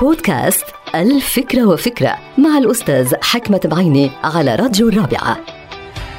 بودكاست ألف فكرة وفكرة مع الأستاذ حكمت بعيني على راديو الرابعة.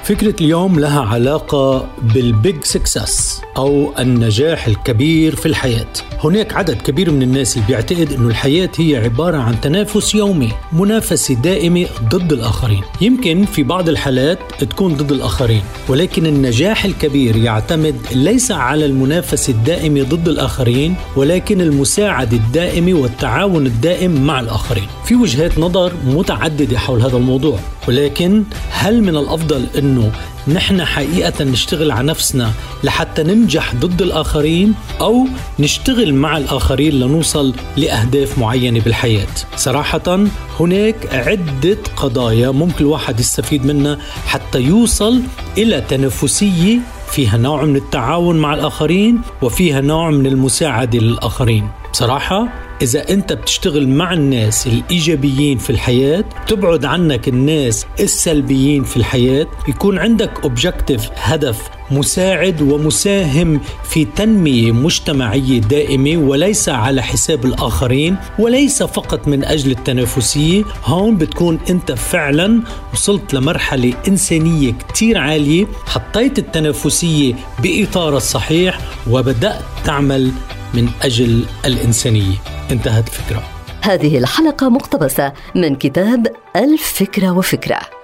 فكرة اليوم لها علاقة بال big success أو النجاح الكبير في الحياة. هناك عدد كبير من الناس اللي بيعتقد أن الحياة هي عبارة عن تنافس يومي منافسة دائمة ضد الآخرين. يمكن في بعض الحالات تكون ضد الآخرين ولكن النجاح الكبير يعتمد ليس على المنافسة الدائمة ضد الآخرين ولكن المساعدة الدائمة والتعاون الدائم مع الآخرين. في وجهات نظر متعددة حول هذا الموضوع ولكن هل من الأفضل أنه نحن حقيقة نشتغل على نفسنا لحتى ننجح ضد الآخرين أو نشتغل مع الآخرين لنوصل لأهداف معينة بالحياة؟ صراحة هناك عدة قضايا ممكن الواحد يستفيد منها حتى يوصل إلى تنافسية فيها نوع من التعاون مع الآخرين وفيها نوع من المساعدة للآخرين. بصراحة إذا أنت بتشتغل مع الناس الإيجابيين في الحياة تبعد عنك الناس السلبيين في الحياة يكون عندك أوبجكتيف هدف مساعد ومساهم في تنمية مجتمعية دائمة وليس على حساب الآخرين وليس فقط من أجل التنافسية. هون بتكون أنت فعلا وصلت لمرحلة إنسانية كتير عالية حطيت التنافسية بإطار الصحيح وبدأت تعمل من أجل الإنسانية. انتهت الفكرة هذه الحلقة مقتبسة من كتاب الفكرة وفكرة.